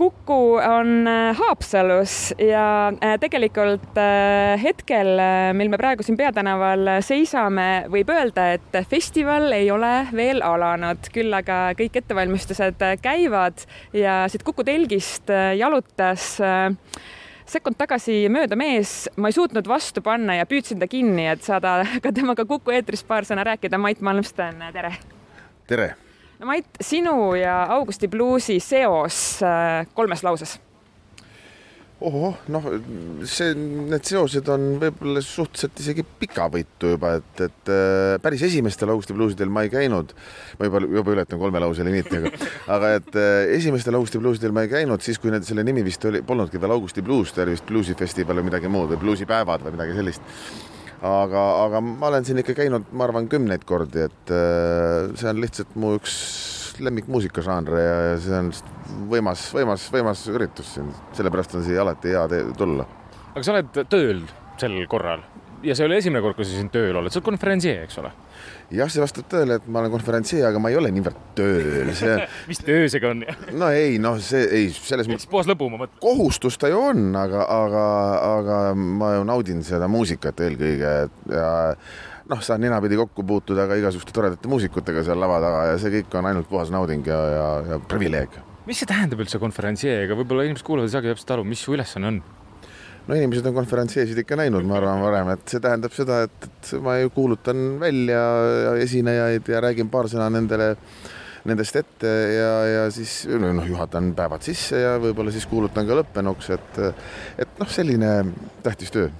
Kuku on äh, Haapsalus ja äh, tegelikult äh, hetkel, mil me praegu siin peatänaval seisame, võib öelda, et festival ei ole veel alanud, küll aga kõik ettevalmistused käivad ja siit Kuku telgist jalutas sekund tagasi mööda mees, ma ei suutnud vastu panna ja püüdsin ta kinni, et saada ka temaga Kuku eetris paar sõna rääkida. Mait Malmsten, tere. tere no Mait, sinu ja Augusti Bluesi seos äh, kolmes lauses ohoh, noh, see, need seosed on võib-olla suhteliselt isegi pikavõitu juba, et, et äh, päris esimestel Augusti bluusidel ma ei käinud. ma juba, juba ületan kolme lause limiiti, aga, aga et äh, esimestel Augusti bluusidel ma ei käinud siis, kui need, selle nimi vist oli, polnudki veel Augusti bluus, ta oli vist bluusifestival või midagi muud või bluusipäevad või midagi sellist aga, aga ma olen siin ikka käinud, ma arvan, kümneid kordi, et äh, see on lihtsalt mu üks lemmikmuusikažanre ja, ja see on võimas, võimas, võimas üritus siin, sellepärast on siia alati hea tulla. aga sa oled tööl sel korral ja see ole esimene kord, kui sa siin tööl oled, sa oled konverentsieer, eks ole? jah, see vastab tõele, et ma olen konverentsieer, aga ma ei ole niivõrd tööl, see mis töö see ka on? no ei, noh, see ei, selles mõttes. puhas lõbu, ma mõtlen. kohustus ta ju on, aga, aga, aga ma ju naudin seda muusikat eelkõige ja noh, saan ninapidi kokku puutuda ka igasuguste toredate muusikutega seal lava taga ja see kõik on ainult puhas nauding ja, ja, ja privileeg. mis see tähendab üldse konverentsieega, võib-olla inimesed kuulavad, ei saagi täpselt aru, mis su ülesanne on no inimesed on konverentsiesid ikka näinud, ma arvan, varem, et see tähendab seda, et, et ma ju kuulutan välja esinejaid ja räägin paar sõna nendele, nendest ette ja, ja siis noh, juhatan päevad sisse ja võib-olla siis kuulutan ka lõppenuks, et, et noh, selline tähtis töö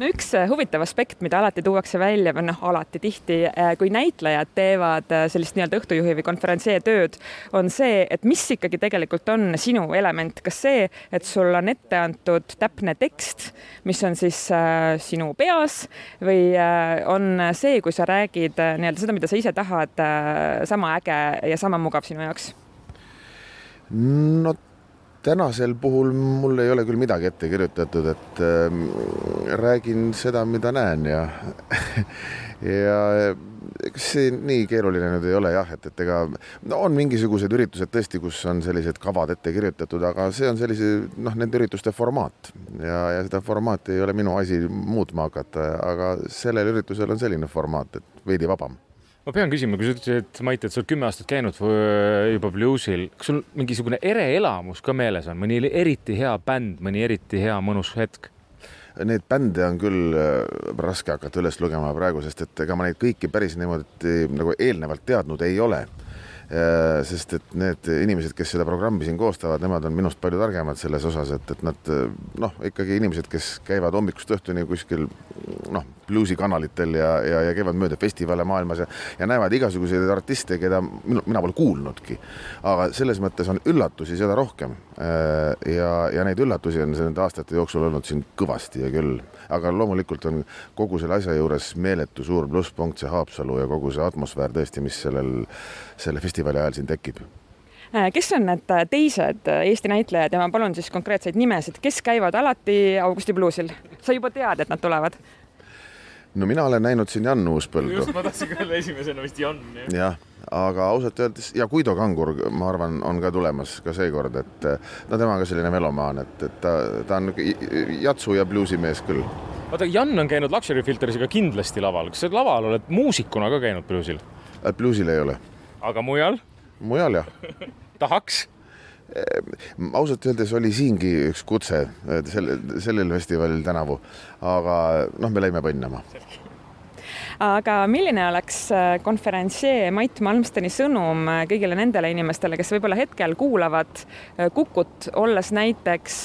no üks äh, huvitav aspekt, mida alati tuuakse välja või noh, alati tihti, äh, kui näitlejad teevad äh, sellist nii-öelda õhtujuhi või konverentsee tööd, on see, et mis ikkagi tegelikult on sinu element, kas see, et sul on ette antud täpne tekst, mis on siis äh, sinu peas või äh, on see, kui sa räägid äh, nii-öelda seda, mida sa ise tahad, sama äge ja sama mugav sinu jaoks? no tänasel puhul mul ei ole küll midagi ette kirjutatud, et äh, räägin seda, mida näen ja ja ega see nii keeruline nüüd ei ole jah, et, et ega no on mingisugused üritused tõesti, kus on sellised kavad ette kirjutatud, aga see on sellise noh, nende ürituste formaat ja, ja seda formaati ei ole minu asi muutma hakata, aga sellel üritusel on selline formaat, et veidi vabam ma pean küsima, kui sa ütlesid, Mait, et sa oled kümme aastat käinud juba bluusil, kas sul mingisugune ere-elamus ka meeles on, mõni eriti hea bänd, mõni eriti hea mõnus hetk? Neid bände on küll äh, raske hakata üles lugema praegu, sest et ega ma neid kõiki päris niimoodi nagu eelnevalt teadnud ei ole Äh, sest et need inimesed, kes seda programmi siin koostavad, nemad on minust palju targemad selles osas, et, et nad noh, ikkagi inimesed, kes käivad hommikust õhtuni kuskil noh, bluusikanalitel ja, ja, ja käivad mööda festivale maailmas ja, ja näevad igasuguseid artiste, keda minu, mina pole kuulnudki. aga selles mõttes on üllatusi seda rohkem. Äh, ja, ja neid üllatusi on nende aastate jooksul olnud siin kõvasti ja küll aga loomulikult on kogu selle asja juures meeletu suur plusspunkt see Haapsalu ja kogu see atmosfäär tõesti, mis sellel, selle festivali ajal siin tekib äh, kes on need äh, teised Eesti näitlejad ja ma palun siis konkreetseid nimesid, kes käivad alati Augusti bluusil? sa juba tead, et nad tulevad? No mina olen näinud siin Jan Uuspõldu. just, ma tahtsin ka öelda esimesena vist Jan. jah, aga ausalt öeldes ja Guido Kangur, ma arvan, on ka tulemas ka seekord, et no tema ka selline melomaan, et, et ta, ta on jatsu ja bluusimees küll. oota, Jan on käinud Luxury Filtersiga kindlasti laval, kas sa laval oled muusikuna ka käinud bluusil? bluusil ei ole. aga mujal? mujal jah tahaks? Ausalt öeldes oli siingi üks kutse sellel, sellel festivalil tänavu, aga noh, me läime põnnama aga milline oleks äh, konverentsee Mait Malmsteni sõnum äh, kõigile nendele inimestele, kes võib-olla hetkel kuulavad äh, Kukut, olles näiteks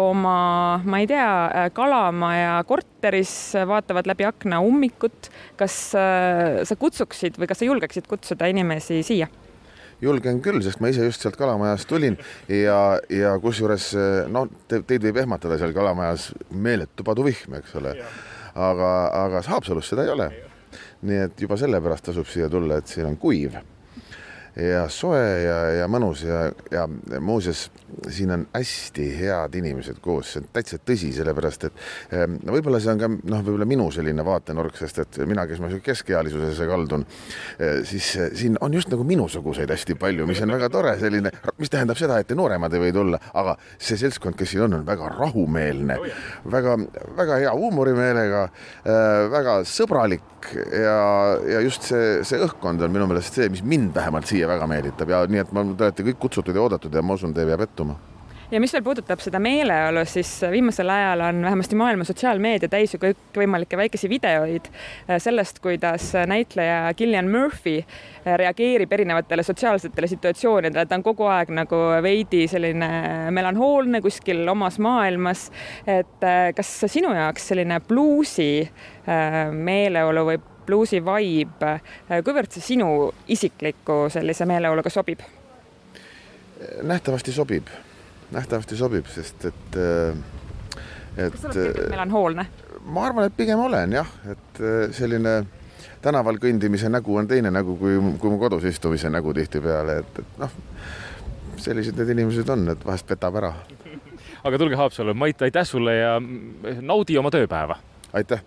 oma, ma ei tea, Kalamaja korteris, vaatavad läbi akna ummikut. kas sa kutsuksid või kas sa julgeksid kutsuda inimesi siia? Julgen küll, sest ma ise just sealt Kalamajast tulin ja, ja kusjuures no te, teid võib ehmatada seal Kalamajas meeletu paduvihm, eks ole. aga, aga Haapsalus seda ei ole. nii et juba sellepärast tasub siia tulla, et siin on kuiv ja soe ja, ja mõnus ja, ja muuseas, siin on hästi head inimesed koos, see on täitsa tõsi, sellepärast et ehm, no võib-olla see on ka noh, võib-olla minu selline vaatenurk, sest et mina, kes ma keskealisusesse kaldun, eh, siis eh, siin on just nagu minusuguseid hästi palju, mis on väga tore, selline, mis tähendab seda, et nooremad ei või tulla, aga see seltskond, kes siin on, on väga rahumeelne oh, väga, väga hea huumorimeelega, eh, väga sõbralik ja, ja just see, see õhkkond on minu meelest see, mis mind vähemalt siia väga meelitab ja nii, et ma, te olete kõik kutsutud ja oodatud ja ma usun, te ei pea pettuma ja mis veel puudutab seda meeleolu, siis viimasel ajal on vähemasti maailma sotsiaalmeedia täis ju kõikvõimalikke väikesi videoid äh, sellest, kuidas näitleja Killian Murphy äh, reageerib erinevatele sotsiaalsetele situatsioonidele, ta on kogu aeg nagu veidi selline melanhoolne kuskil omas maailmas. et äh, kas sinu jaoks selline bluusi meeleolu või bluusi vibe, kuivõrd see sinu isikliku sellise meeleoluga sobib? nähtavasti sobib nähtavasti sobib, sest et, äh, et. kas sa oled äh, melanhoolne? ma arvan, et pigem olen jah, et äh, selline tänaval kõndimise nägu on teine nägu kui, kui mu kodus istumise nägu tihtipeale, et, et noh, sellised need inimesed on, et vahest petab ära. aga tulge Haapsallu, Mait, aitäh sulle ja naudi oma tööpäeva. aitäh